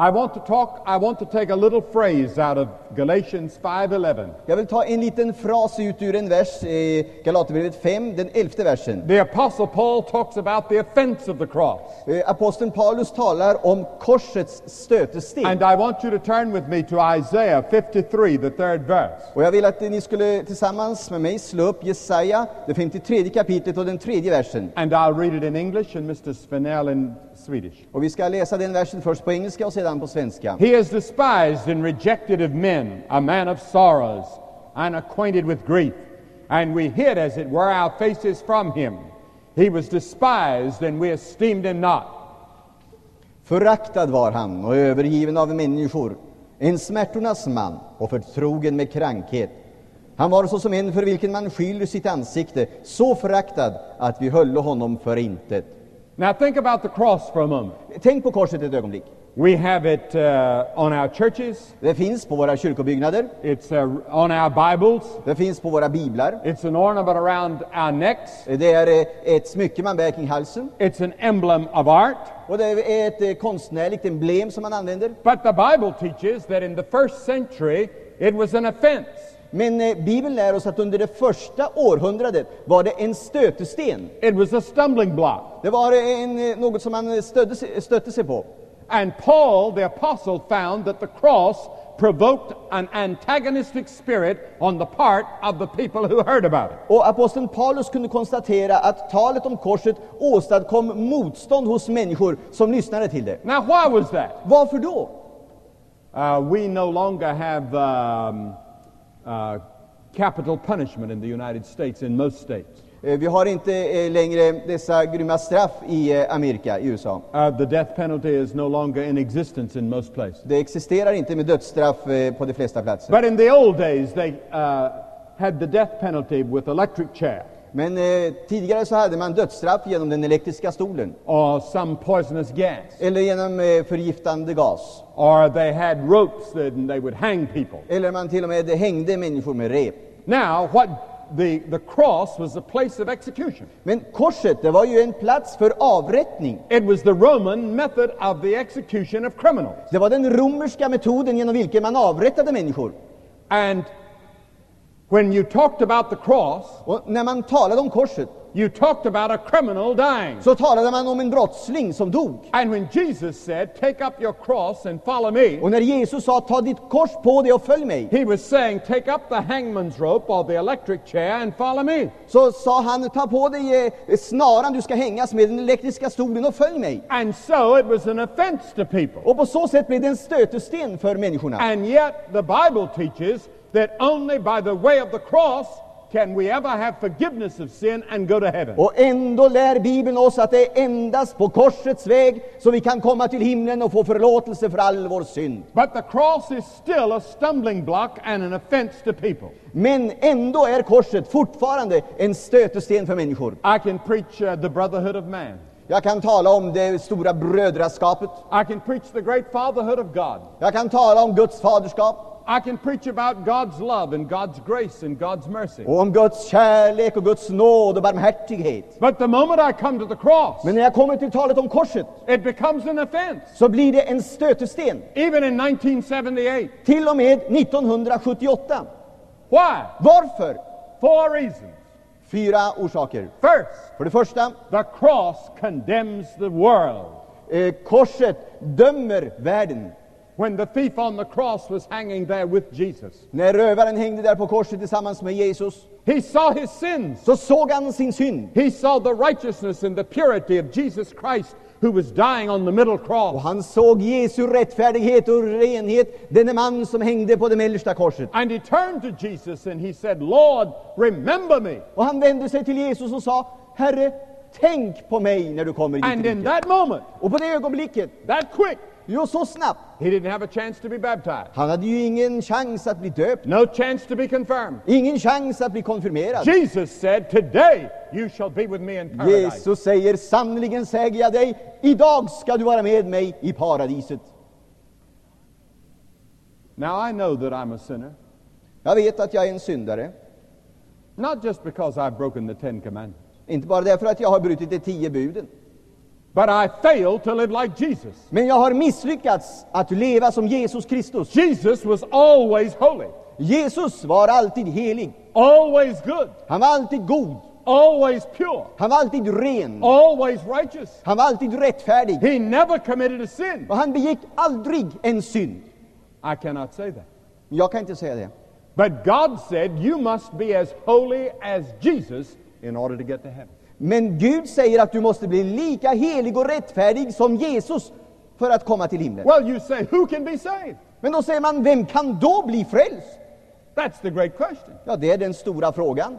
I want to talk, I want to take a little phrase out of Galatians 5:11. Jag vill ta en liten fras ut ur en vers i Galaterbrevet 5, den elfte versen. The apostle Paul talks about the offense of the cross. Eh, Aposteln Paulus talar om korsets stötesten. And I want you to turn with me to Isaiah 53, the third verse. Och jag vill att ni skulle tillsammans med mig slå upp Jesaja, det 53 kapitlet och den tredje versen. And I'll read it in English and Mr. Svenell in Swedish. Och vi ska läsa den versen först på engelska och sedan på svenska. He is despised and rejected of men, a man of sorrows, unacquainted with grief. And we hid, as it were, our faces from him. He was despised, and we esteemed him not. Föraktad var han och övergiven av människor, en smärtornas man och förtrogen med krankhet. Han var såsom en för vilken man skyller sitt ansikte, så föraktad att vi höll honom för intet. Now, think about the cross for a moment. Tänk på korset ett ögonblick. We have it uh, on our churches, Det finns på våra kyrkobyggnader, it's uh, on our Bibles, det finns på våra biblar. it's an ornament around our necks, Det är eh, ett smycke man bär kring halsen it's an emblem of art. och det är ett eh, konstnärligt emblem som man använder. But the Bible teaches that in the first century, it was an offense. Men eh, Bibeln lär oss att under det första århundradet var det en stötesten. It was a stumbling block. Det var en, eh, något som man sig- stötte sig på. And Paul, the apostle, found that the cross provoked an antagonistic spirit on the part of the people who heard about it. Och aposteln Paulus kunde konstatera att talet om korset åstadkom motstånd hos människor som lyssnade till det. Now, why was that? Varför då? Uh, we no longer have um, uh, capital punishment in the United States, in most states. Eh, Vi har inte eh, längre dessa grymma straff i eh, Amerika, i USA. Uh, the death penalty is no longer in existence in most places. Det existerar inte med dödsstraff på de flesta platser. But in the old days, they uh, had the death penalty with electric chair Men eh, tidigare så hade man dödsstraff genom den elektriska stolen or some poisonous gas. eller genom eh, förgiftande gas. Or they had ropes that they would hang people. Eller man till och med hängde människor med rep. Now, what the, the cross was a place of execution. Men korset, det var ju en plats för avrättning. It was the Roman method of the execution of criminals. Det var den romerska metoden genom vilken man avrättade människor. And when you talked about the cross, Och när man talade om korset you talked about a criminal dying. så talade man om en brottsling som dog. And when Jesus said, Take up your cross and follow me, Och när Jesus sa ta ditt kors på dig och följ mig, he was saying, Take up the hangman's rope or the electric chair and follow me. så sa han ta på dig eh, snaran du ska hängas med den elektriska stolen och följ mig. And so it was an offense to people. Och på så sätt blev det en stötesten för människorna. And yet the Bible teaches that only by the way of the cross can we ever have forgiveness of sin and go to heaven. Och ändå lär Bibeln oss att det är endast på korsets väg som vi kan komma till himlen och få förlåtelse för all vår synd. But the cross is still a stumbling block and an offense to people. Men ändå är korset fortfarande en stötesten för människor. I can preach uh, the brotherhood of man. Jag kan tala om det stora brödraskapet. I can preach the great fatherhood of God. Jag kan tala om Guds faderskap I can preach about God's love and God's grace and God's mercy. och om Guds kärlek och Guds nåd och barmhärtighet. But the moment I come to the cross, Men när jag kommer till talet om korset it becomes an offense. så blir det en stötesten. Even in 1978. Till och med 1978. Why? Varför? Four reasons. Fyra orsaker. First, För det första, the cross condemns the world. eh, korset dömer världen. When the thief on the cross was hanging there with Jesus, När rövaren hängde där på korset tillsammans med Jesus he saw his sins. så såg han sin synd. He saw the righteousness and the purity of Jesus Christ who was dying on the middle Och cross. han såg Jesu rättfärdighet och renhet, denne man som hängde på det mellersta korset. And he turned to Jesus and he said, Lord, remember me. Och han vände sig till Jesus och sa, Herre, tänk på mig när du kommer i And in that moment, Och på det ögonblicket, that quick, jo så snabbt, he didn't have a chance to be baptized, han hade ju ingen chans att bli döpt, no chance to be confirmed. ingen chans att bli konfirmerad. Jesus said, Today you shall be with me in paradise. Jesus säger, sannerligen säger jag dig, idag ska du vara med mig i paradiset. Now I know that I'm a sinner, Jag vet att jag är en syndare, not just because I've broken the Ten Commandments, inte bara därför att jag har brutit de tio buden, But I failed to live like Jesus. Men jag har misslyckats att leva som Jesus Kristus. Jesus was always holy, Jesus var alltid helig. always good, Han var alltid god. always pure, Han var alltid ren. always righteous. Han var alltid rättfärdig. He never committed a sin. Och han begick aldrig en synd. I cannot say that. Jag kan inte säga det. But God said, You must be as holy as Jesus in order to get to heaven. Men Gud säger att du måste bli lika helig och rättfärdig som Jesus för att komma till himlen. Well, you say, Who can be saved? Men då säger man, vem kan då bli frälst? That's the great question. Ja, det är den stora frågan.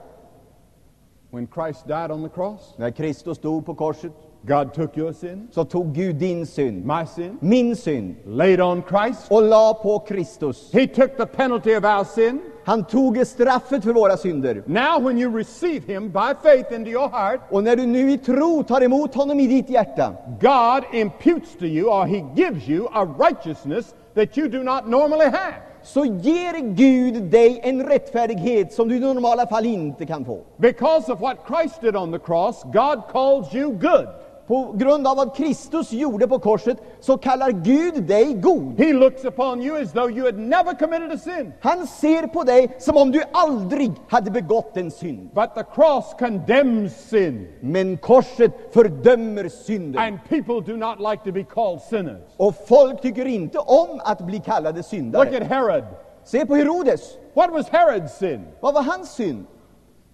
When Christ died on the cross, När Kristus dog på korset God took your sin, så tog Gud din synd, my sin, min synd, laid on Christ. och la på Kristus. He took the penalty of our sin. Han tog straffet för våra synder. Now, when you receive Him by faith into your heart, Och när du nu i tro tar emot honom i ditt hjärta, God imputes to you, or He gives you, a righteousness that you do not normally have. så ger Gud dig en rättfärdighet som du i normala fall inte kan få. Because of what Christ did on the cross, God calls you good. På grund av vad Kristus gjorde på korset så kallar Gud dig god. He looks upon you as though you had never committed a sin. Han ser på dig som om du aldrig hade begått en synd. But the cross condemns sin, Men korset fördömer synden. and people do not like to be called sinners. Och folk tycker inte om att bli kallade Look syndare. at Herod. Se på Herodes. What was Herod's sin? Vad var hans synd?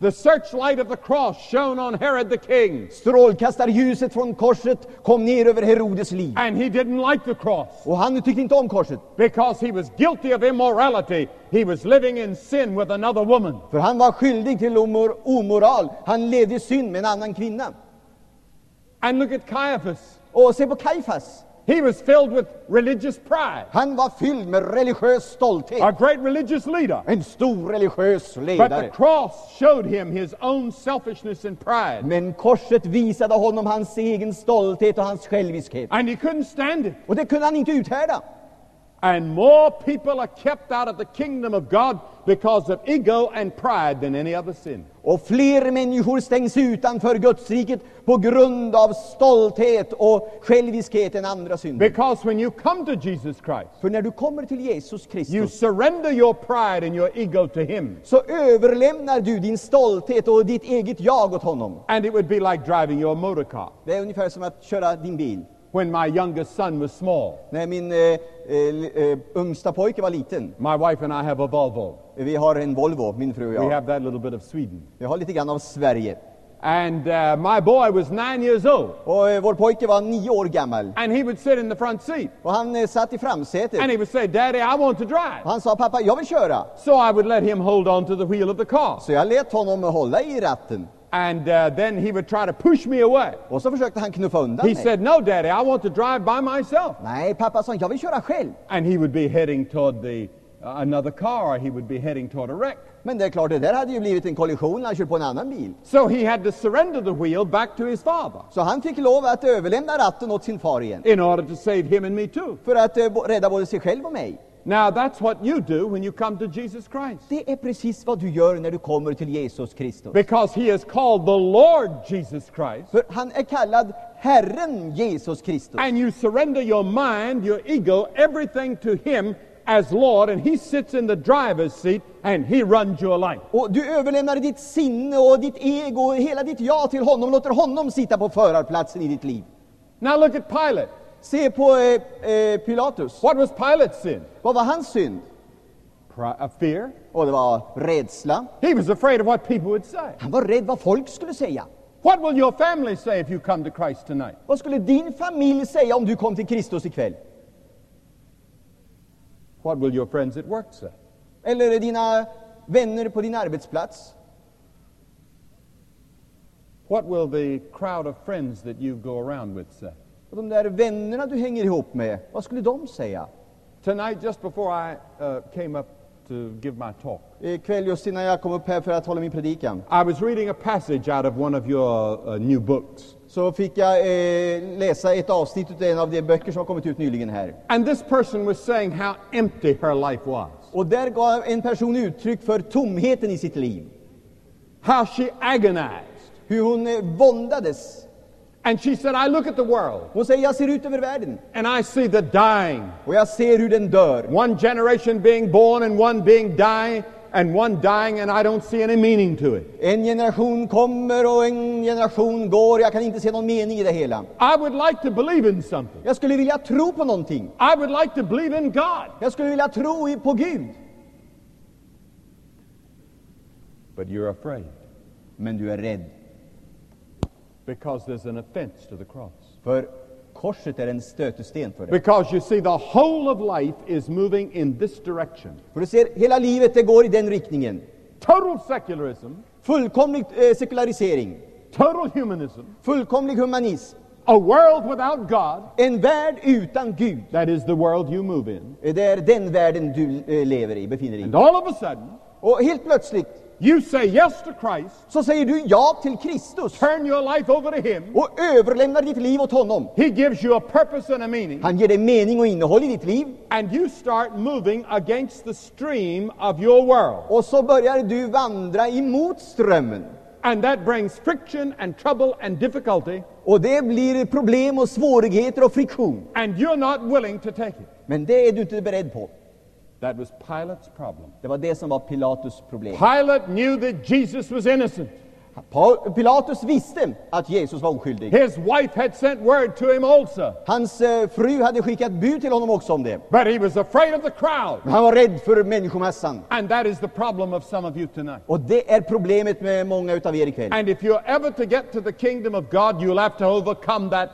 The searchlight of the cross shone on Herod the king, Strålkastarljuset från korset kom ner över Herodes liv. and he didn't like the cross Och han tyckte inte om korset. because he was guilty of immorality. He was living in sin with another woman. För han var skyldig till omor omoral. Han levde i synd med en annan kvinna. And look at Caiaphas. Och se på Kaifas. He was filled with religious pride, Han var fylld med religiös stolthet. a great religious leader. En stor religiös But the ledare. cross showed him his own selfishness and pride, Men korset visade honom hans egen stolthet och hans själviskhet. and he couldn't stand it. Och det kunde han inte uthärda. And more people are kept out of the kingdom of God because of ego and pride than any other sin. Och fler människor stängs utanför Gudsriket på grund av stolthet och själviskhet än andra synder. Because when you come to Jesus Christ, För när du kommer till Jesus you Kristus surrender your pride and your ego to Him. så överlämnar du din stolthet och ditt eget jag åt honom. And it would be like driving your motor car. Det är ungefär som att köra din bil. When my youngest son was small, När min eh, eh, eh, yngsta pojke var liten, my wife and I have a Volvo. vi har en Volvo, min fru och We jag. have that little bit of Sweden. Vi har lite grann av Sverige. And uh, my boy was nine years old, Och eh, vår pojke var nio år gammal. and he would sit in the front seat, Och han eh, satt i framsätet. and he would say, Daddy, I want to drive. Och han sa, pappa, jag vill köra. So I would let him hold on to the wheel of the car. Så jag lät honom hålla i ratten. And uh, then he would try to push me away. Och så försökte han knuffa undan He mig. said, No, Daddy, I want to drive by myself. Nej, pappa sa, jag vill köra själv. And he would be heading toward the, uh, another car, or he would be heading toward a wreck. Men det är klart, det där hade ju blivit en kollision när han kört på en annan bil. So he had to surrender the wheel back to his father Så han fick lov att överlämna ratten åt sin far igen. in order to save him and me too. För att eh, bo- rädda både sig själv och mig. Now, that's what you do when you come to Jesus Christ. Det är precis vad du gör när du kommer till Jesus Kristus. Because he is called the Lord Jesus Christ. För han är kallad Herren Jesus Kristus. And you surrender your mind, your ego, everything to him as Lord, and he sits in the driver's seat and he runs your life. Och du överlämnar ditt sinne och ditt ego och hela ditt ja till honom, låter honom sitta på förarplatsen i ditt liv. Now look at Pilate. Se på eh, eh, Pilatus. What was Pilate's sin? Vad var hans synd? Pri- uh, fear. Och det var rädsla. He was afraid of what people would say. Han var rädd vad folk skulle säga. What will your family say if you come to Christ tonight? Vad skulle din familj säga om du kom till Kristus ikväll? What will your friends at work say? Eller dina vänner på din arbetsplats? What will the crowd of friends that you go around with say? Och de där vännerna du hänger ihop med, vad skulle de säga? Tonight, just before I uh, came up to give my talk, Ikväll just innan jag kom upp här för att hålla min predikan I was reading a passage out of one of your uh, new books. så fick jag eh, läsa ett avsnitt av en av de böcker som har kommit ut nyligen här. And this person was saying how empty her life was, Och där gav en person uttryck för tomheten i sitt liv. how she agonized, Hur hon eh, våndades. And she said, I look at the world Hon säger, jag ser ut över världen and I see the dying. och jag ser hur den dör. One generation being born and one being dying and one dying and I don't see any meaning to it. En generation kommer och en generation går. Jag kan inte se någon mening i det hela. I would like to believe in something. Jag skulle vilja tro på någonting. I would like to believe in God. Jag skulle vilja tro på Gud. But you're afraid Men du är rädd. Because there's an offense to the cross. För korset är en stötesten för dig. Because you see, the whole of life is moving in this direction. För du ser, hela livet det går i den riktningen. Total secularism, Fullkomlig eh, sekularisering. total humanism, Fullkomlig humanism. a world without God. En värld utan Gud. That is the world you move in. Eh, Det är den världen du eh, lever i, befinner dig And all of a sudden, Och helt plötsligt you say yes to Christ, så säger du ja till Kristus turn your life over to Him. och överlämnar ditt liv åt honom. He gives you a purpose and a meaning, Han ger dig mening och innehåll i ditt liv. and you start moving against the stream of your world. Och så börjar du vandra emot strömmen. And that brings friction and trouble and difficulty, Och det blir problem och svårigheter och friktion. and you're not willing to take it. Men det är du inte beredd på. That was Pilate's problem. Det var det som var Pilatus problem. Pilate knew that Jesus was innocent. Pilatus visste att Jesus var oskyldig. His wife had sent word to him also, Hans eh, fru hade skickat bud till honom också om det. but he was afraid of the crowd. Men han var rädd för människomassan. And that is the problem of some of you tonight. Och det är problemet med många utav er ikväll. And if you're ever to get to the kingdom of God, you'll have to overcome that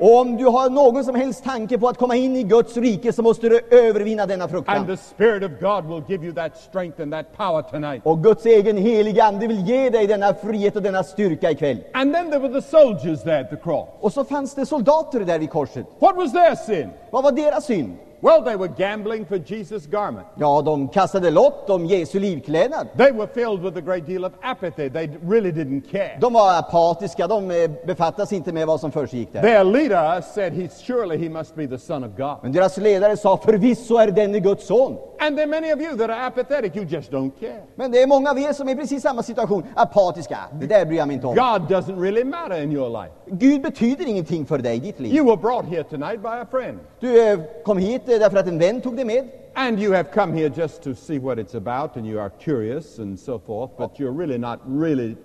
Och om du har någon som helst tanke på att komma in i Guds rike så måste du övervinna denna And fruktan. the Spirit of God will give you that strength and that power tonight. Och Guds egen heliga Ande vill ge dig denna frihet och denna styrka ikväll. And then there were the soldiers there at the cross. Och så fanns det soldater där vid korset. What was their sin? Vad var deras synd? Well, they were gambling for Jesus' garment. Ja, de kastade lott om Jesu livklädnad. They were filled with a great deal of apathy. They really didn't care. De var apatiska, de eh, befattade sig inte med vad som försiggick där. Their leader said, he, surely he must be the Son of God. Men deras ledare sa förvisso är denne Guds son. And there are many of you that are apathetic. You just don't care. Men det är många av er som är i precis samma situation, apatiska. Det där bryr jag mig inte om. God doesn't really matter in your life. Gud betyder ingenting för dig i ditt liv. You were brought here tonight by a friend. Du eh, kom hit eh, därför att en vän tog dig med. And you have come here just to see what it's about, and you are curious and so forth, but you're really not really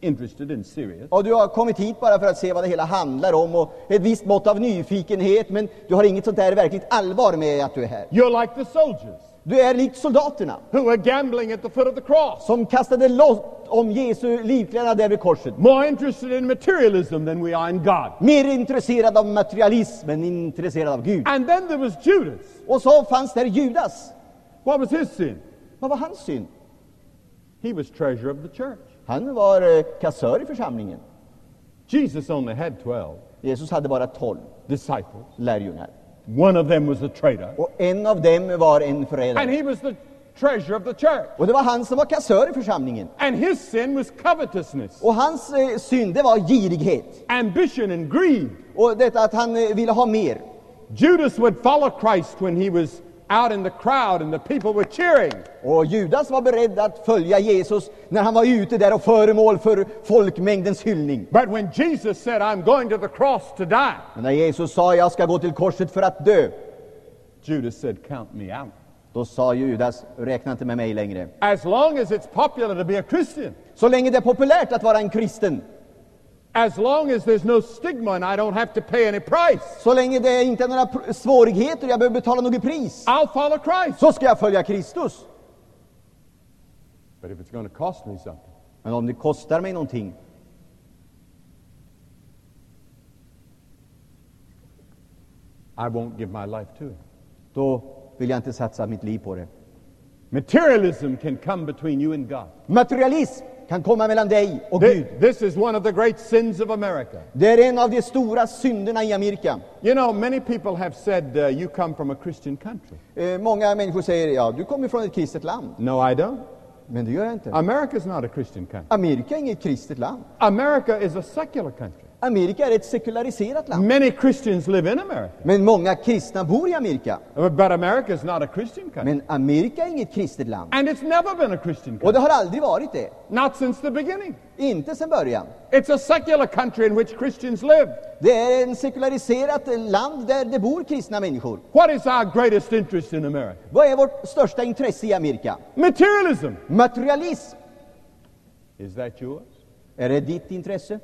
interested and serious. Och du har kommit hit bara för att se vad det hela handlar om och ett visst mått av nyfikenhet, men du har inget sånt där verkligt allvar med att du är här. You're like the soldiers Du är likt soldaterna who are gambling at the foot of the cross, som kastade lott om Jesu livklädnad där vid korset. more interested in materialism than we are in God. Mer intresserad av materialism än intresserad av Gud. And then there was Judas. Och så fanns där Judas. What was his sin? Vad var hans synd? He was treasurer of the church. Han var eh, kassör i församlingen. Jesus only had 12 Jesus hade bara tolv disciples. lärjungar. One of them was a traitor. Och en av dem var en And he was the treasurer of the church. Och det var han som var kassör i församlingen. And his sin was covetousness, Och hans eh, synd, det var girighet. ambition, and greed. Och detta att han eh, ville ha mer. Judas would follow Christ when he was out in the crowd and the people were cheering. Och Judas var beredd att följa Jesus när han var ute där och föremål för folkmängdens hyllning. But when Jesus said, I'm going to the cross to die, Men när Jesus sa jag ska gå till korset för att dö, Judas said, Count me out. då sa Judas räkna inte med mig längre. As long as it's popular to be a Christian, Så länge det är populärt att vara en kristen, as long as there's no stigma and I don't have to pay any price, så länge det inte är några svårigheter och jag behöver betala något pris, I'll follow Christ. så ska jag följa Kristus. But if it's going to cost me something, Men om det kostar mig någonting, I won't give my life to it. då vill jag inte satsa mitt liv på det. Materialism can come between you and God. Materialism kan komma mellan dig och Gud. This is one of the great sins of America. Det är en av de stora synderna i Amerika. You know, many people have said, uh, You come from a Christian country. Eh, många människor säger ja, du kommer från ett kristet land. No, I don't. Men det gör jag inte. America's not a Christian country. Amerika är inget kristet land. America is a secular country. Amerika är ett sekulariserat land. Many Christians live in America. Men många kristna bor i Amerika. But America is not a Christian country. Men Amerika är inget kristet land. And it's never been a Christian Och det country. har aldrig varit det. Not since the beginning. Inte sedan början. It's a secular country in which Christians live. Det är en sekulariserat land där det bor kristna människor. What is our greatest interest in America? Vad är vårt största intresse i Amerika? Materialism. Materialism. Is that yours? Är det ditt intresse?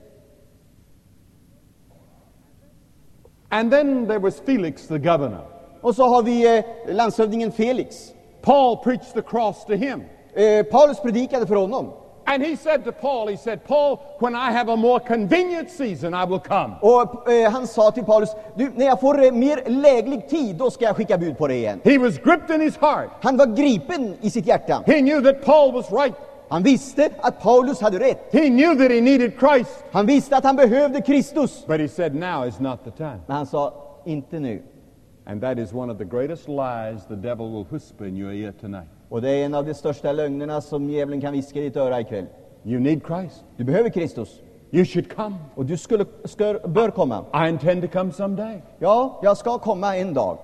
And then there was Felix the governor. Och så har vi eh, landshövdingen Felix. Paul preached the cross to him. Eh, Paulus predikade för honom. And he said to Paul, he said, Paul, when I have a more convenient season, I will come. Och eh, han sa till Paulus, du, när jag får eh, mer läglig tid, då ska jag skicka bud på dig igen. He was gripped in his heart. Han var gripen i sitt hjärta. He knew that Paul was right. Han visste att Paulus hade rätt. He knew that he needed Christ. Han visste att han behövde Kristus. But he said, now is not the time. Men han sa, inte nu. And that is one of the greatest lies the devil will whisper in your ear tonight. Och det är en av de största lögnerna som djävulen kan viska i ditt öra ikväll. You need Christ. Du behöver Kristus. You should come. Och du skulle, ska, bör komma. I intend to come someday, Ja, jag ska komma en dag.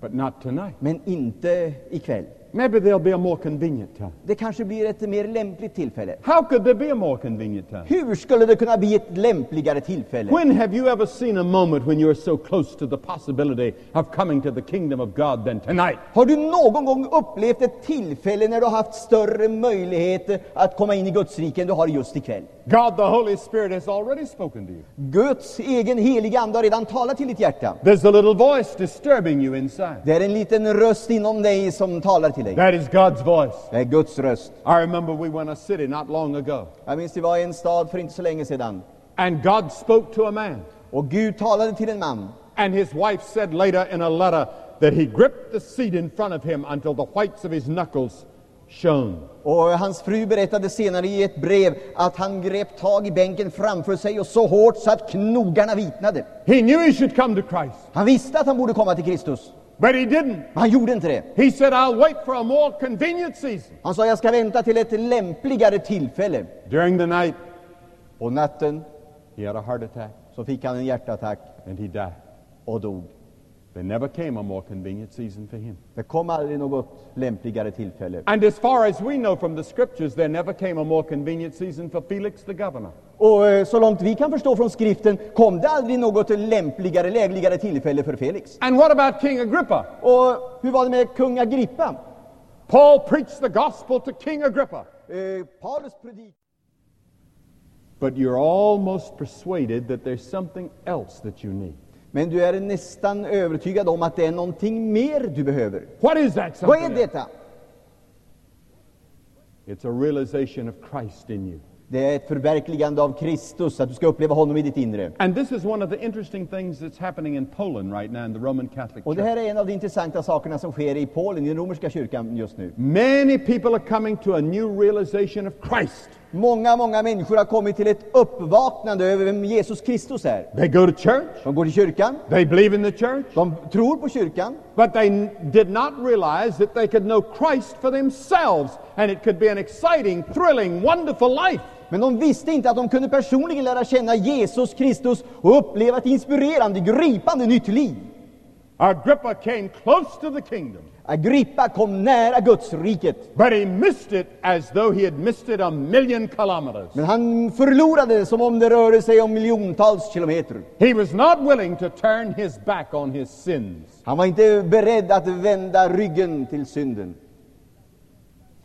but not tonight. Men inte ikväll. Maybe there'll be a more convenient time. Det kanske blir ett mer lämpligt tillfälle. How could there be a more convenient time? Hur skulle det kunna bli ett lämpligare tillfälle? When have you ever seen a moment when you're so close to the possibility of coming to the kingdom of God than tonight? Har du någon gång upplevt ett tillfälle när du har haft större möjligheter att komma in i Guds rike än du har just ikväll? God the Holy Spirit has already spoken to you. Guds egen heliga Ande har redan talat till ditt hjärta. There's a little voice disturbing you inside. Det är en liten röst inom dig som talar till dig. That is God's voice. Det är Guds röst. I remember we in a city not long ago, Jag minns det var i en stad för inte så länge sedan. and God spoke to a man. Och Gud talade till en man. And his wife said later in a letter that he gripped the seat in front of him until the whites of his knuckles shone. Och hans fru berättade senare i ett brev att han grep tag i bänken framför sig och så hårt så att knogarna vitnade. He knew he should come to Christ, Han visste att han borde komma till Kristus, but he didn't. han gjorde inte det. He said, I'll wait for a more convenient season. Han sa, jag ska vänta till ett lämpligare tillfälle. During the night, På natten he had a heart attack så fick han en hjärtattack and he died. och dog. There never came a more convenient season for him. Det kom aldrig något lämpligare tillfälle. And as far as we know from the scriptures, there never came a more convenient season for Felix the governor. Och eh, så långt vi kan förstå från skriften kom det aldrig något lämpligare, lägligare tillfälle för Felix. And what about King Agrippa? Och hur var det med kung Agrippa? Paul preached the gospel to King Agrippa. Eh, Paulus predik But you're almost persuaded that there's something else that you need. Men du är nästan övertygad om att det är någonting mer du behöver. What is that Vad är detta? It's a realization of Christ in you. Det är ett förverkligande av Kristus, att du ska uppleva honom i ditt inre. And this is one of the interesting things that's happening in Poland right now in the Roman Catholic Och det Church. här är en av de intressanta sakerna som sker i Polen, i den romerska kyrkan just nu. Many people are coming to a new realization of Christ. Många, många människor har kommit till ett uppvaknande över vem Jesus Kristus är. They go to church, De går till kyrkan, they believe in the church, de tror på kyrkan, but they did not realize that they could know Christ for themselves and it could be an exciting, thrilling, wonderful life. men de visste inte att de kunde personligen lära känna Jesus Kristus och uppleva ett inspirerande, gripande nytt liv. Agrippa came close to the kingdom, Agrippa kom nära Guds riket, but he missed it as though he had missed it a million kilometers. men han förlorade det som om det rörde sig om miljontals kilometer. He was not willing to turn his back on his sins. Han var inte beredd att vända ryggen till synden.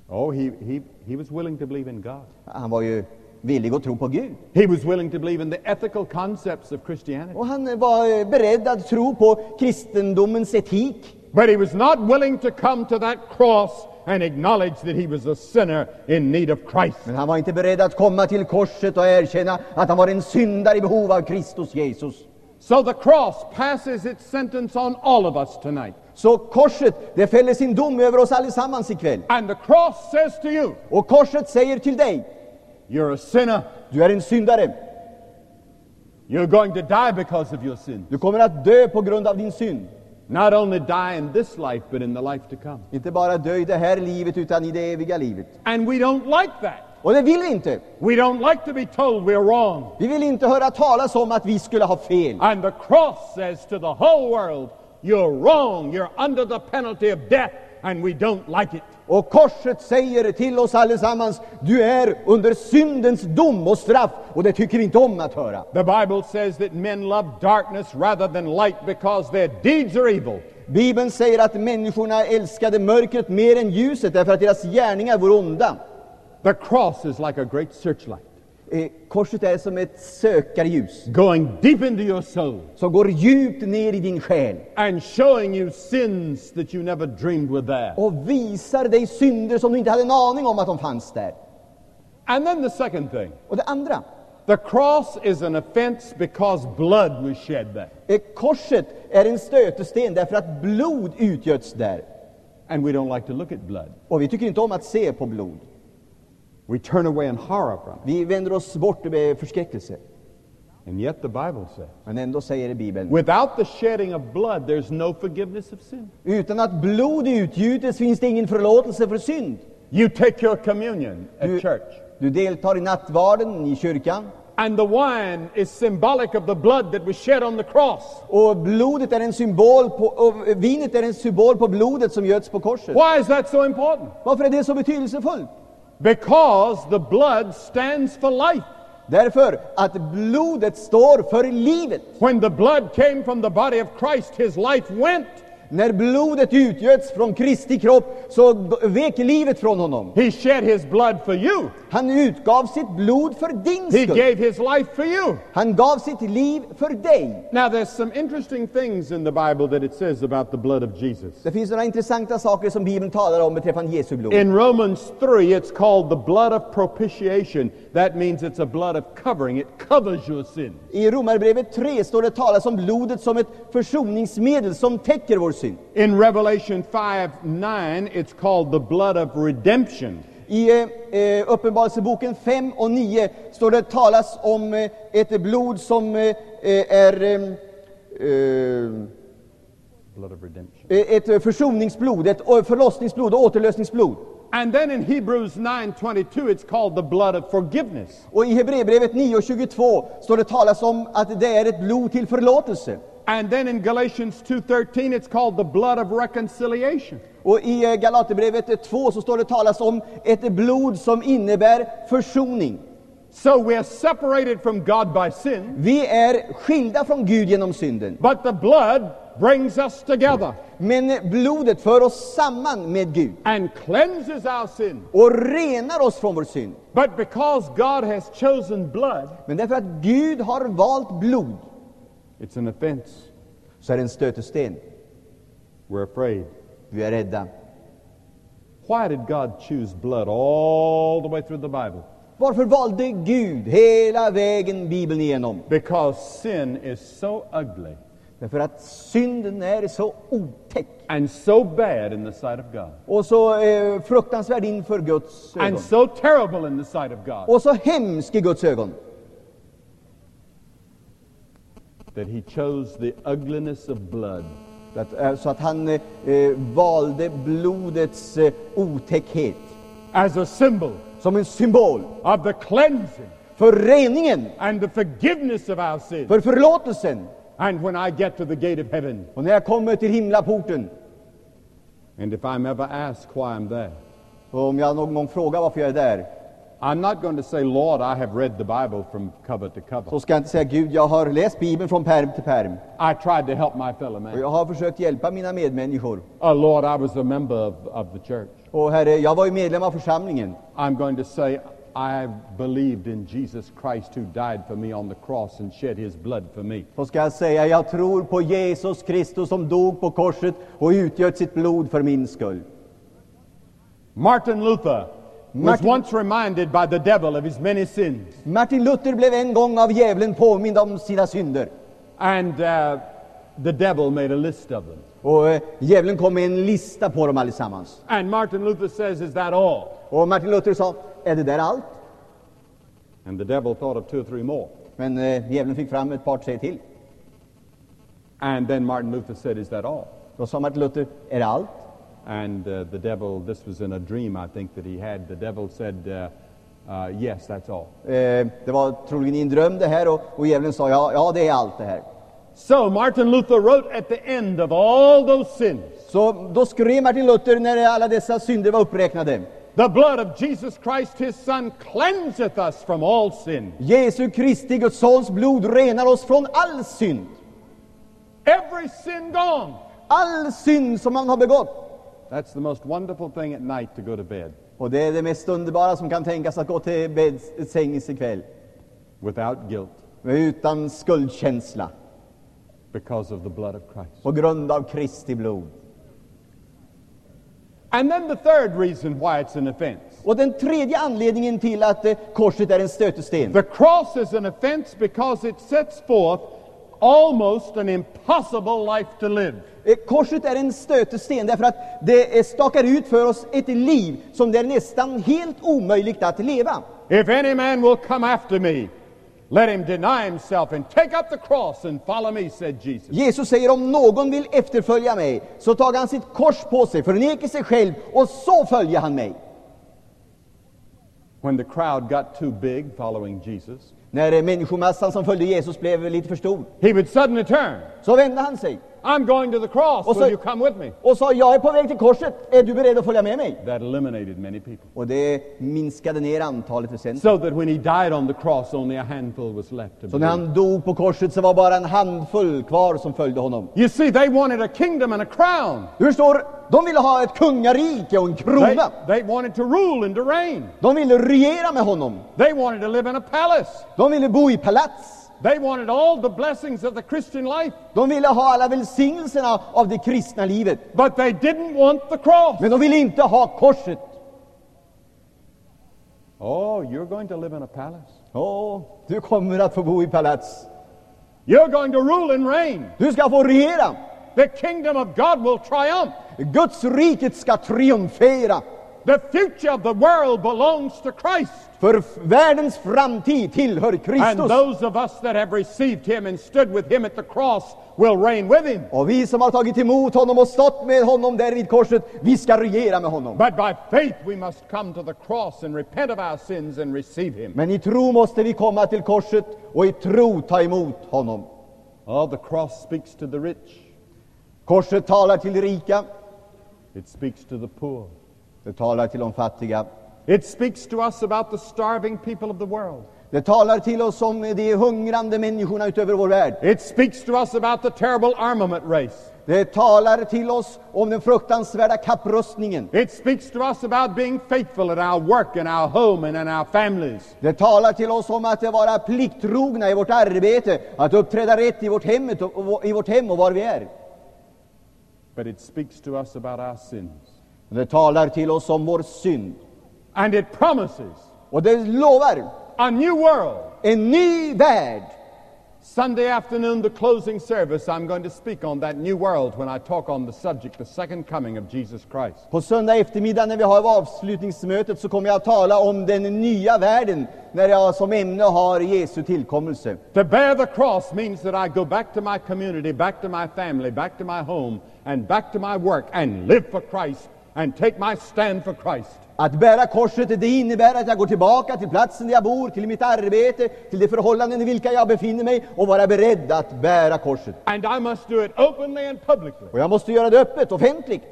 Oh, he, he, he was willing to believe in God. Han var ju villig att tro på Gud. He was willing to believe in the ethical concepts of Christianity. Och han var eh, beredd att tro på kristendomens etik. But he was not willing to come to that cross and acknowledge that he was a sinner in need of Christ. Men han var inte beredd att komma till korset och erkänna att han var en syndare i behov av Kristus Jesus. So the cross passes its sentence on all of us tonight. Så korset, det fäller sin dom över oss allesammans ikväll. And the cross says to you, Och korset säger till dig, you're a sinner. du är en syndare. You're going to die because of your sin. Du kommer att dö på grund av din synd. Not only die in this life, but in the life to come. Inte bara dö i det här livet utan i det eviga livet. And we don't like that. Och det vill vi inte. We don't like to be told we're wrong. Vi vill inte höra talas om att vi skulle ha fel. And the cross says to the whole world, You're wrong. You're under the penalty of death, and we don't like it. Och korset säger till oss allesammans, du är under syndens dom och straff, och det tycker vi inte om att höra. The Bible says that men love darkness rather than light because their deeds are evil. Bibeln säger att människorna älskade mörkret mer än ljuset därför att deras gärningar vore onda. The cross is like a great searchlight Korset är som ett sökarljus going deep into your soul som går djupt ner i din själ and showing you sins that you never dreamed were there. och visar dig synder som du inte hade en aning om att de fanns där. And then the second thing Och det andra, the cross is an offense because blood was shed there. eh, korset är en stötesten därför att blod utgöts där. And we don't like to look at blood. Och vi tycker inte om att se på blod. We turn away in horror from it. Vi vänder oss bort med förskräckelse. And yet the Bible says, Men ändå säger Bibeln, without the shedding of blood, there's no forgiveness of sin. utan att blod utgjutes finns det ingen förlåtelse för synd. You take your communion at Du, church, du deltar i nattvarden i kyrkan and the wine is symbolic of the blood that was shed on the cross. och blodet är en symbol på, och vinet är en symbol på blodet som göts på korset. Why is that so important? Varför är det så betydelsefullt? Because the blood stands for life. Därför att blodet står för livet. When the blood came from the body of Christ, his life went. När blodet utgöts från Kristi kropp så vek livet från honom. He shed his blood for you. Han utgav sitt blod för din He skull. gave his life for you. Han gav sitt liv för dig. Now, there's some interesting things in the Bible that it says about the blood of Jesus. Det finns några intressanta saker som Bibeln talar om beträffande Jesu blod. In Romans 3, it's called the blood of propitiation. That means it's a blood of covering, it covers your sin. I Romarbrevet 3 står det talas om blodet som ett försoningsmedel som täcker vår synd. In Revelation 5 9, it's called the blood of redemption. I eh, eh, Uppenbarelseboken 5 och 9 står det talas om eh, ett blod som eh, eh, är eh, eh, Blood of redemption. ett försoningsblod, ett förlossningsblod och återlösningsblod. And then in Hebrews 9 22, it's called the blood of forgiveness. Och i Hebreerbrevet 9.22 står det talas om att det är ett blod till förlåtelse. And then in Galatians 2:13 it's called the blood of reconciliation. Och i eh, Galaterbrevet 2 så står det talas om ett blod som innebär försoning. So we're separated from God by sin, Vi är skilda från Gud genom synden. but the blood brings us together Men blodet för oss samman med Gud and cleanses our sin. och renar oss från vår synd. But because God has chosen blood, Men därför att Gud har valt blod it's an offense. så är det en stötesten. We're afraid. Vi är rädda. Why did God choose blood all the way through the Bible? Varför valde Gud hela vägen Bibeln igenom? Because sin is so ugly Därför att synden är så otäck and so bad in the sight of God och så eh, fruktansvärd inför Guds ögon. and so terrible in the sight of God Och så hemsk i Guds ögon. That He chose the ugliness of blood. Att, eh, Så att han eh, eh, valde blodets eh, otäckhet. As a symbol som en symbol. of the cleansing för reningen, and the forgiveness of our sin. för förlåtelsen. And when I get to the gate of heaven, Och när jag kommer till himlaporten, and if I'm ever asked why I'm there, och om jag någon gång frågar varför jag är där, I'm not going to say, Lord, I have read the Bible from cover to cover. så ska jag inte säga Gud, jag har läst Bibeln från pärm till pärm. I tried to help my fellow Och man. jag har försökt hjälpa mina medmänniskor. Oh, Lord, I was a member of, of the church. Och Herre, jag var ju medlem av församlingen. I'm going to say, I believed in Jesus Christ who died for me on the cross and shed his blood for me. Så ska jag säga, jag tror på Jesus Kristus som dog på korset och utgöt sitt blod för min skull. Martin Luther was once reminded by the devil of his many sins. Martin Luther blev en gång av djävulen påmind om sina synder. And uh, the devil made a list of them. Och eh, djävulen kom med en lista på dem allesammans. And Martin Luther says, Is that all? Och Martin Luther sa, är det där allt? And the devil thought of two or three more. Men eh, djävulen fick fram ett par, tre till. And then Martin Luther said, Is that all? Då sa Martin Luther, är det allt? And uh, the devil, this was in a dream I think that he had, the devil said, uh, Uh, yes, that's all. Eh, det var troligen i en dröm det här och, och djävulen sa ja, ja, det är allt det här. So Martin Luther wrote at the end of all those sins, Så då skrev Martin Luther när alla dessa synder var uppräknade. the blood of Jesus Christ, his Son, cleanseth us from all sin. Jesu Kristi, Guds sons blod renar oss från all synd. Every sin gone. All synd som man har begått. That's the most wonderful thing at night to go to bed Och det är det mest underbara som kan tänkas att gå till sängs ikväll. without guilt Utan skuldkänsla. because of the blood of Christ. På grund av Kristi blod. And then the third reason why it's an offense. Och den tredje anledningen till att eh, korset är en stötesten. The cross is an offense because it sets forth almost an impossible life to live. Eh, Korset är en stötesten därför att det eh, stakar ut för oss ett liv som det är nästan helt omöjligt att leva. If any man will come after me, let him deny himself and take up the cross and follow me, said Jesus. Jesus säger om någon vill efterfölja mig så tar han sitt kors på sig, förnekar sig själv och så följer han mig. When the crowd got too big following Jesus, När eh, människomassan som följde Jesus blev lite för stor he would suddenly turn. så vände han sig I'm going to the cross. Och så- Will you come with me? och sa jag är på väg till korset, är du beredd att följa med mig? That eliminated many people. Och det minskade ner antalet väsentligt. So that when he died on the cross, only a handful was left Så när believe. han dog på korset så var bara en handfull kvar som följde honom. You see, they wanted a kingdom and a crown. Du förstår, de ville ha ett kungarike och en They, krona. they wanted to rule and to reign. De ville regera med honom. They wanted to live in a palace. De ville bo i palats. They wanted all the blessings of the Christian life. De ville ha alla välsignelserna av det kristna livet. But they didn't want the cross. Men de ville inte ha korset. Oh, you're going to live in a palace. Åh, du kommer att få bo i palats. You're going to rule and reign. Du ska få regera. The kingdom of God will triumph. Guds riket ska triumfera. The future of the world belongs to Christ. För världens framtid tillhör And Kristus. those of us that have received him and stood with him at the cross will reign with him. Och vi som har tagit emot honom och stått med honom där vid korset, vi ska regera med honom. But by faith we must come to the cross and repent of our sins and receive him. Men i tro måste vi komma till korset och i tro ta emot honom. Oh, the cross speaks to the rich. Korset talar till de rika, It speaks to the poor. Det talar till de fattiga. It speaks to us about the starving people of the world. Det talar till oss om de hungrande människorna utöver vår värld. It speaks to us about the terrible armament race. Det talar till oss om den fruktansvärda kapprustningen. It speaks to us about being faithful in our work and our home and in our families. Det talar till oss om att vara plikttrogna i vårt arbete, att uppträda rätt i vårt, hem, och- i vårt hem och var vi är. But it speaks to us about our sins. Det talar till oss om vår synd. And it promises Och det lovar a new world. en ny värld. Sunday afternoon, the closing service, I'm going to speak on that new world when I talk on the subject, the second coming of Jesus Christ. På söndag eftermiddag när vi har avslutningsmötet så kommer jag att tala om den nya världen när jag som ämne har Jesu tillkommelse. To bear the cross means that I go back to my community, back to my family, back to my home, and back to my work and live for Christ and take my stand for Christ. Att bära korset det innebär att jag går tillbaka till platsen där jag bor, till mitt arbete, till de förhållanden i vilka jag befinner mig och vara beredd att bära korset. And I must do it openly and publicly. Och jag måste göra det öppet, offentligt.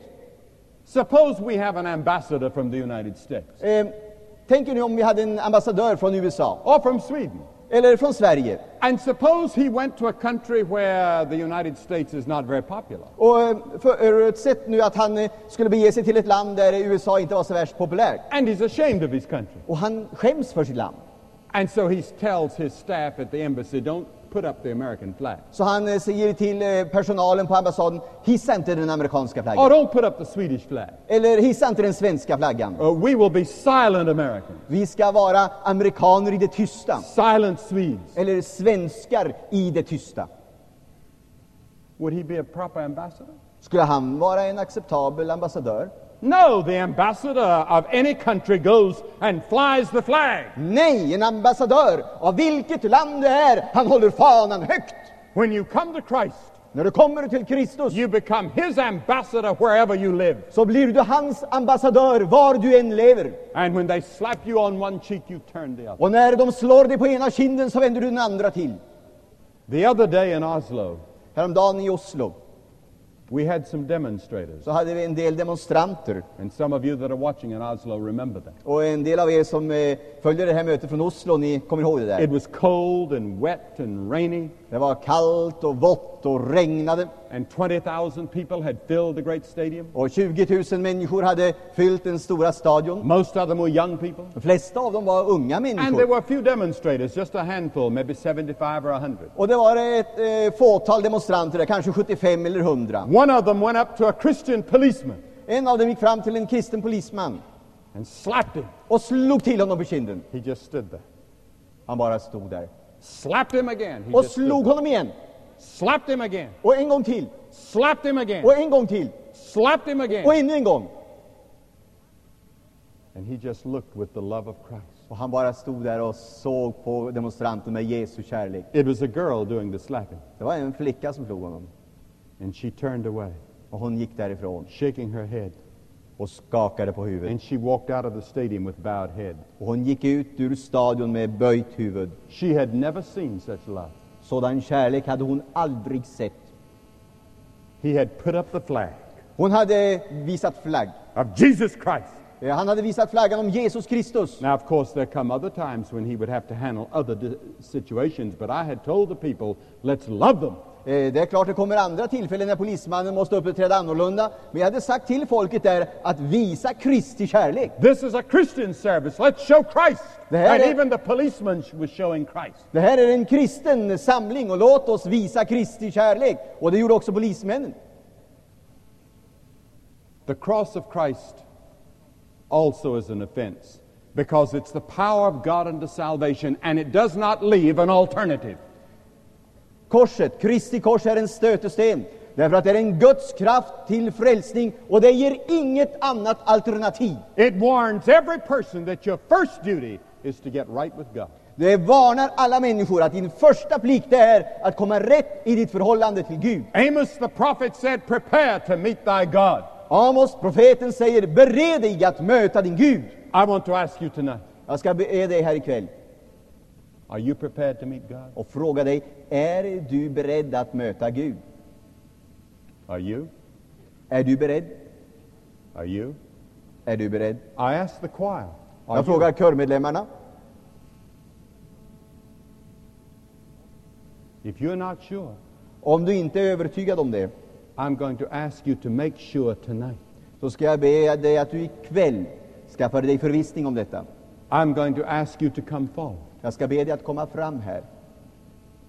Suppose we have an ambassador from the United States Eh, tänker ni om vi hade en ambassadör från USA or from Sweden. Eller från Sverige And suppose he went to a country where the United States is not very popular. och eh, förutsätt nu att han eh, skulle bege sig till ett land där USA inte var så värst populärt And he's ashamed of his country. och han skäms för sitt land. And so he tells his staff at the embassy, don't put up the American flag. Så han eh, säger till eh, personalen på ambassaden, hissa inte den amerikanska flaggan. don't put up the Swedish flag. Eller hissa inte den svenska flaggan. Uh, we will be silent Americans, Vi ska vara amerikaner i det tysta. silent Swedes. Eller svenskar i det tysta. Would he be a proper ambassador? Skulle han vara en acceptabel ambassadör? No, the ambassador of any country goes and flies the flag. Nej, en ambassadör av vilket land det är, han håller fanan högt. When you come to Christ, När du kommer till Kristus you become His ambassador wherever you live. så blir du hans ambassadör var du än lever. And when they slap you on one cheek, you turn the other. Och när de slår dig på ena kinden så vänder du den andra till. The other day in Oslo, Häromdagen i Oslo we had some demonstrators. så hade vi en del demonstranter. And some of you that are watching in Oslo remember that. Och en del av er som eh, följer det här mötet från Oslo, ni kommer ihåg det It was cold and wet and rainy, Det var kallt och vått och regnade. and 20,000 people had filled the great stadium. Och 20 000 människor hade fyllt den stora stadion. Most of them were young people. De flesta av dem var unga And there människor. were a few demonstrators, just a handful, maybe 75 or 100. Och det var ett eh, fåtal demonstranter, där, kanske 75 eller 100. One of them went up to a Christian policeman En av dem gick fram till en kristen polisman and slapped him. och slog till honom på kinden. He just stood there. Han bara stod där. Slapped him again. He Och slog honom igen. Slapped him again. Och en gång till. Slapped him again. Och en gång till. Slapped him Och again. ännu en gång. And he just looked with the love of Christ. Och han bara stod där och såg på demonstranten med Jesu kärlek. It was a girl doing the slapping. Det var en flicka som slog honom. And she turned away, Och hon gick därifrån shaking her head. Och skakade på huvudet. And she walked out of the stadium with bowed head. Och hon gick ut ur stadion med böjt huvud. She had never seen such love. Sådan kärlek hade hon aldrig sett. He had put up the flag Hon hade visat flagg. of Jesus Christ. Eh, Han hade visat flaggan om Jesus Kristus. Now, of course, there come other times when he would have to handle other situations, but I had told the people, let's love them. Eh, Det är klart det kommer andra tillfällen när polismannen måste uppträda annorlunda. Men jag hade sagt till folket där att visa Kristi kärlek. This is a Christian service. Let's show Christ. Det här And är- even the policeman was showing Christ. Det här är en kristen samling och låt oss visa Kristi kärlek. Och det gjorde också polismännen. The cross of Christ also is an offense because it's the power of God unto salvation and it does not leave an alternative. Korset, Kristi kors är en stötesten. Därför att det är en Guds kraft till frälsning och det ger inget annat alternativ. It warns every person that your first duty is to get right with God. Det varnar alla människor att din första plikt är att komma rätt i ditt förhållande till Gud. Amos the prophet said, Prepare to meet thy God. Amos, profeten, säger bered dig att möta din Gud. I want to ask you tonight Jag ska be dig här ikväll are you prepared to meet God? och fråga dig, är du beredd att möta Gud? Are you? Är du beredd? Are you? Är du beredd? I asked the choir. Are Jag you? frågar körmedlemmarna. If you're not sure, Om du inte är övertygad om det, I'm going to ask you to make sure tonight. så ska jag be dig att du ikväll skaffar dig förvissning om detta. I'm going to ask you to come forward. Jag ska be dig att komma fram här.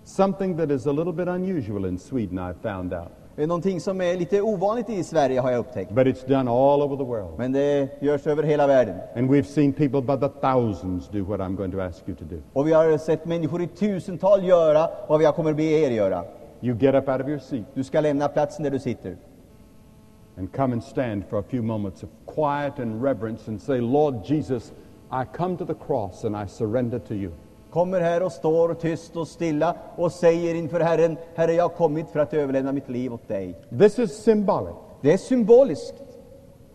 Something that is a little bit unusual in Sweden, I found out, någonting som är lite ovanligt i Sverige har jag upptäckt. but it's done all over the world. Men det görs över hela världen. And we've seen people by the thousands do what I'm going to ask you to do. Och vi har sett människor i tusental göra vad jag kommer be er göra. You get up out of your seat Du ska lämna platsen där du sitter. and come and stand for a few moments of quiet and reverence and say, Lord Jesus, I come to the cross and I surrender to you. Kommer här och står tyst och stilla och säger inför Herren, Herre jag har kommit för att överlämna mitt liv åt dig. This is symbolic Det är symboliskt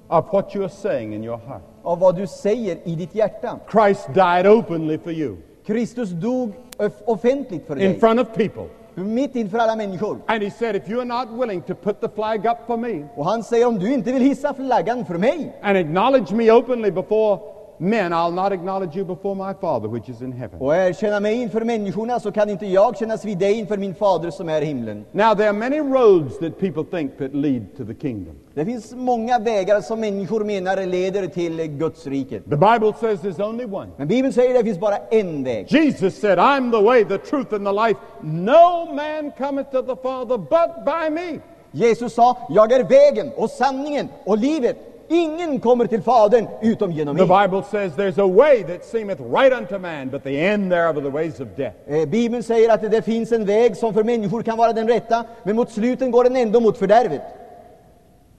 of what you are saying in your heart. av vad du säger i ditt hjärta. Christ died openly for you Kristus dog off- offentligt för in dig, front of people. mitt inför alla människor. And he said, if you're not willing to put the flag up for me Och han säger om du inte vill hissa flaggan för mig and acknowledge me openly before men, I'll not acknowledge you before my Father which is in heaven. och erkänna mig inför människorna så kan inte jag kännas vid dig inför min fader som är i himlen. Now, there are many roads that people think that lead to the kingdom. Det finns många vägar som människor menar leder till Guds riket. The Bible says there's only one. Men Bibeln säger det finns bara en väg. Jesus said, I'm the way, the truth, and the life. No man cometh to the Father but by me. Jesus sa, jag är vägen och sanningen och livet. Ingen kommer till Fadern utom genom The mig. Bible says there's a way that seemeth right unto man, but the end thereof are the ways of death. Eh, Bibeln säger att det finns en väg som för människor kan vara den rätta, men mot sluten går den ändå mot fördärvet.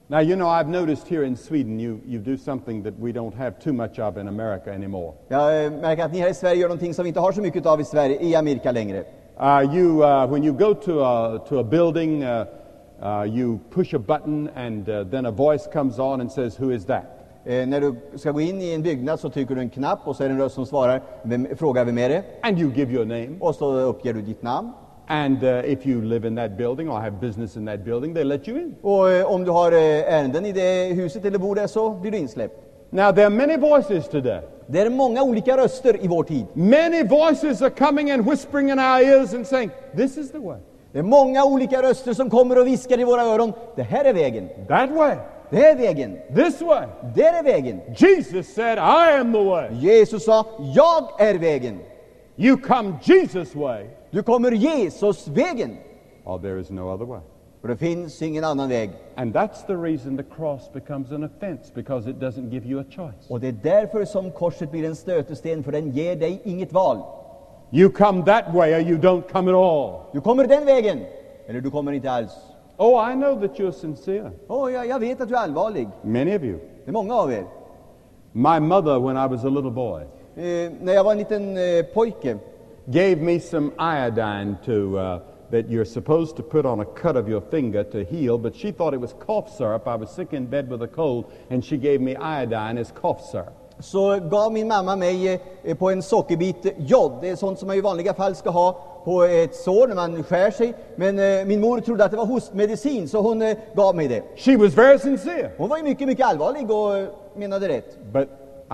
Now, you know, I've noticed here in Sweden you, you do something that we don't have too much of in America anymore. Jag eh, märker att ni här i Sverige gör någonting som vi inte har så mycket av i Sverige, i Amerika längre. Uh, you, uh, when you go to a, to a building, uh, uh, you push a button and uh, then a voice comes on and says, Who is that? Eh, när du ska gå in i en byggnad så trycker du en knapp och så är det en röst som svarar, vem, frågar vem är det? And you give your name. Och så uppger du ditt namn. And uh, if you live in that building or have business in that building, they let you in. Och eh, om du har eh, ärenden i det huset eller bor där så blir du insläppt. Now, there are many voices today. Det är många olika röster i vår tid. Many voices are coming and whispering in our ears and saying, This is the way, Det är många olika röster som kommer och viskar i våra öron. Det här är vägen. that way, Det är vägen. this way. Där är vägen. Jesus said, I am the way. Jesus sa, jag är vägen. You come Jesus' way, Du kommer Jesus vägen. or there is no other way. Och det finns ingen annan väg. And that's the reason the cross becomes an offense, because it doesn't give you a choice. Och det är därför som korset blir en stötesten, för den ger dig inget val. You come that way or you don't come at all. Du kommer den vägen, eller du kommer inte alls. Oh, I know that you're sincere. Oh, jag, jag vet att du är allvarlig. Many of you. Det är många av er. My mother, when I was a little boy, Eh, när jag var en liten eh, pojke gave me some iodine to uh, that you're supposed to put on a cut of your finger to heal, but she thought it was cough syrup. I was sick in bed with a cold, and she gave me iodine as cough syrup. Så gav min mamma mig eh, på en sockerbit jod. Det är sånt som man i vanliga fall ska ha på ett sår när man skär sig. Men eh, min mor trodde att det var hostmedicin, så hon eh, gav mig det. She was very sincere, Hon var ju mycket, mycket allvarlig och menade rätt. but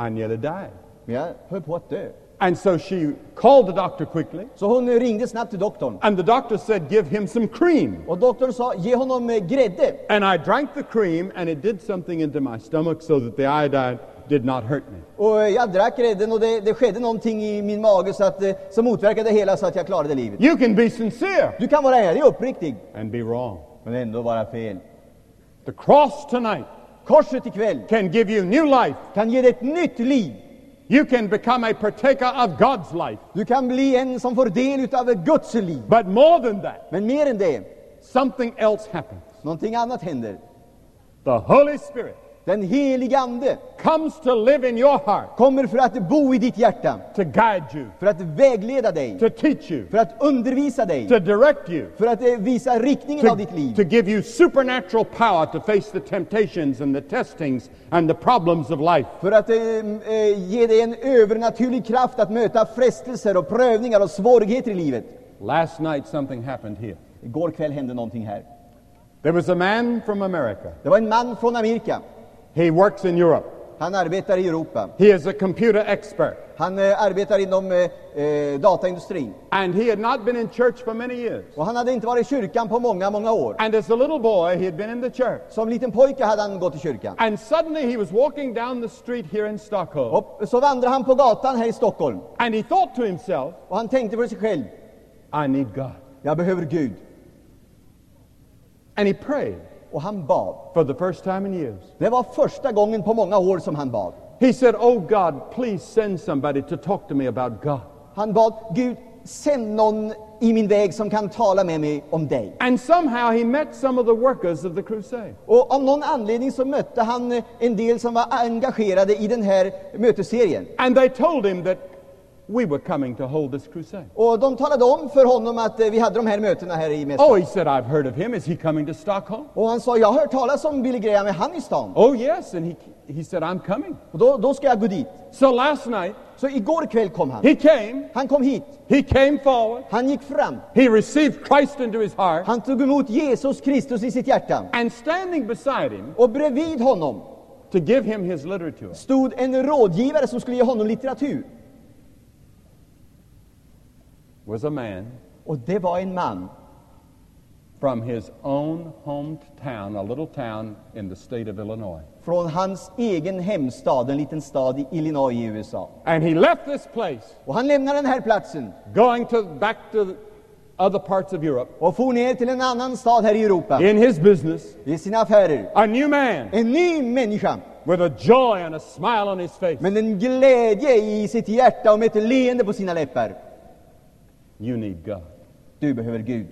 I nearly died. Men jag höll på att dö. And so she called the doctor quickly, Så hon ringde snabbt till doktorn. and the doctor said, Give him some cream. Och doktorn sa, ge honom grädde. And I drank the cream, and it did something into my stomach so that the iodine did not hurt me. Och jag drack och det, det skedde någonting i min mage så att, eh, som motverkade det hela så att jag klarade livet. You can be sincere Du kan vara ärlig och uppriktig, and be wrong. men ändå vara fel. The cross tonight Korset ikväll can give you new life. kan ge dig ett nytt liv. You can become a partaker of God's life. Du kan bli en som får del utav Guds liv. But more than that, Men mer än det, something else happens. någonting annat händer. The Holy Spirit Den helige Ande comes to live in your heart, kommer för att bo i ditt hjärta, to guide you, för att vägleda dig, to teach you, för att undervisa dig, to direct you, för att eh, visa riktningen av ditt to, liv. to give you supernatural power to face the temptations and the testings and the problems of life. För att eh, eh, ge dig en övernaturlig kraft att möta frestelser och prövningar och svårigheter i livet. Last night, something happened here. Igår kväll hände någonting här. There was a man from America. Det var en man från Amerika. He works in Europe. Han arbetar i Europa. He is a computer expert. Han eh, arbetar inom eh, eh, dataindustrin. And he had not been in church for many years. Och han hade inte varit i kyrkan på många, många år. And as a little boy, he had been in the church. Som liten pojke hade han gått i kyrkan. And suddenly he was walking down the street here in Stockholm. Och så vandrade han på gatan här i Stockholm. And he thought to himself, Och han tänkte för sig själv, I need God. jag behöver Gud. And he prayed Och han bad. for the first time in years. Det var första gången på många år som han bad. He said, Oh God, please send somebody to talk to me about God. Han bad, Gud, sänd någon i min väg som kan tala med mig om dig. And somehow he met some of the workers of the crusade. Och av någon anledning så mötte han eh, en del som var engagerade i den här mötesserien. And they told him that we were coming to hold this crusade. Och de talade om för honom att eh, vi hade de här mötena här i mässan. Oh, he said, I've heard of him. Is he coming to Stockholm? Och han sa, jag har hört talas om Billy Graham, är han i stan? Oh, yes. And he, he said, I'm coming. Och då, då ska jag gå dit. So last night, Så igår kväll kom han. he came, Han kom hit. he came forward, Han gick fram. he received Christ into his heart, Han tog emot Jesus Kristus i sitt hjärta. and standing beside him Och bredvid honom to give him his literature stod en rådgivare som skulle ge honom litteratur. Was a man Och det var en man from his own hometown, a little town in the state of Illinois. från hans egen hemstad, en liten stad i Illinois i USA. And he left this place, Och han lämnade den här platsen going to back to other parts of Europe och for ner till en annan stad här i Europa, in his business, i sina affärer. a new man En ny människa, with a joy and a smile on his face. men en glädje i sitt hjärta och med ett leende på sina läppar. You need God. Du behöver Gud.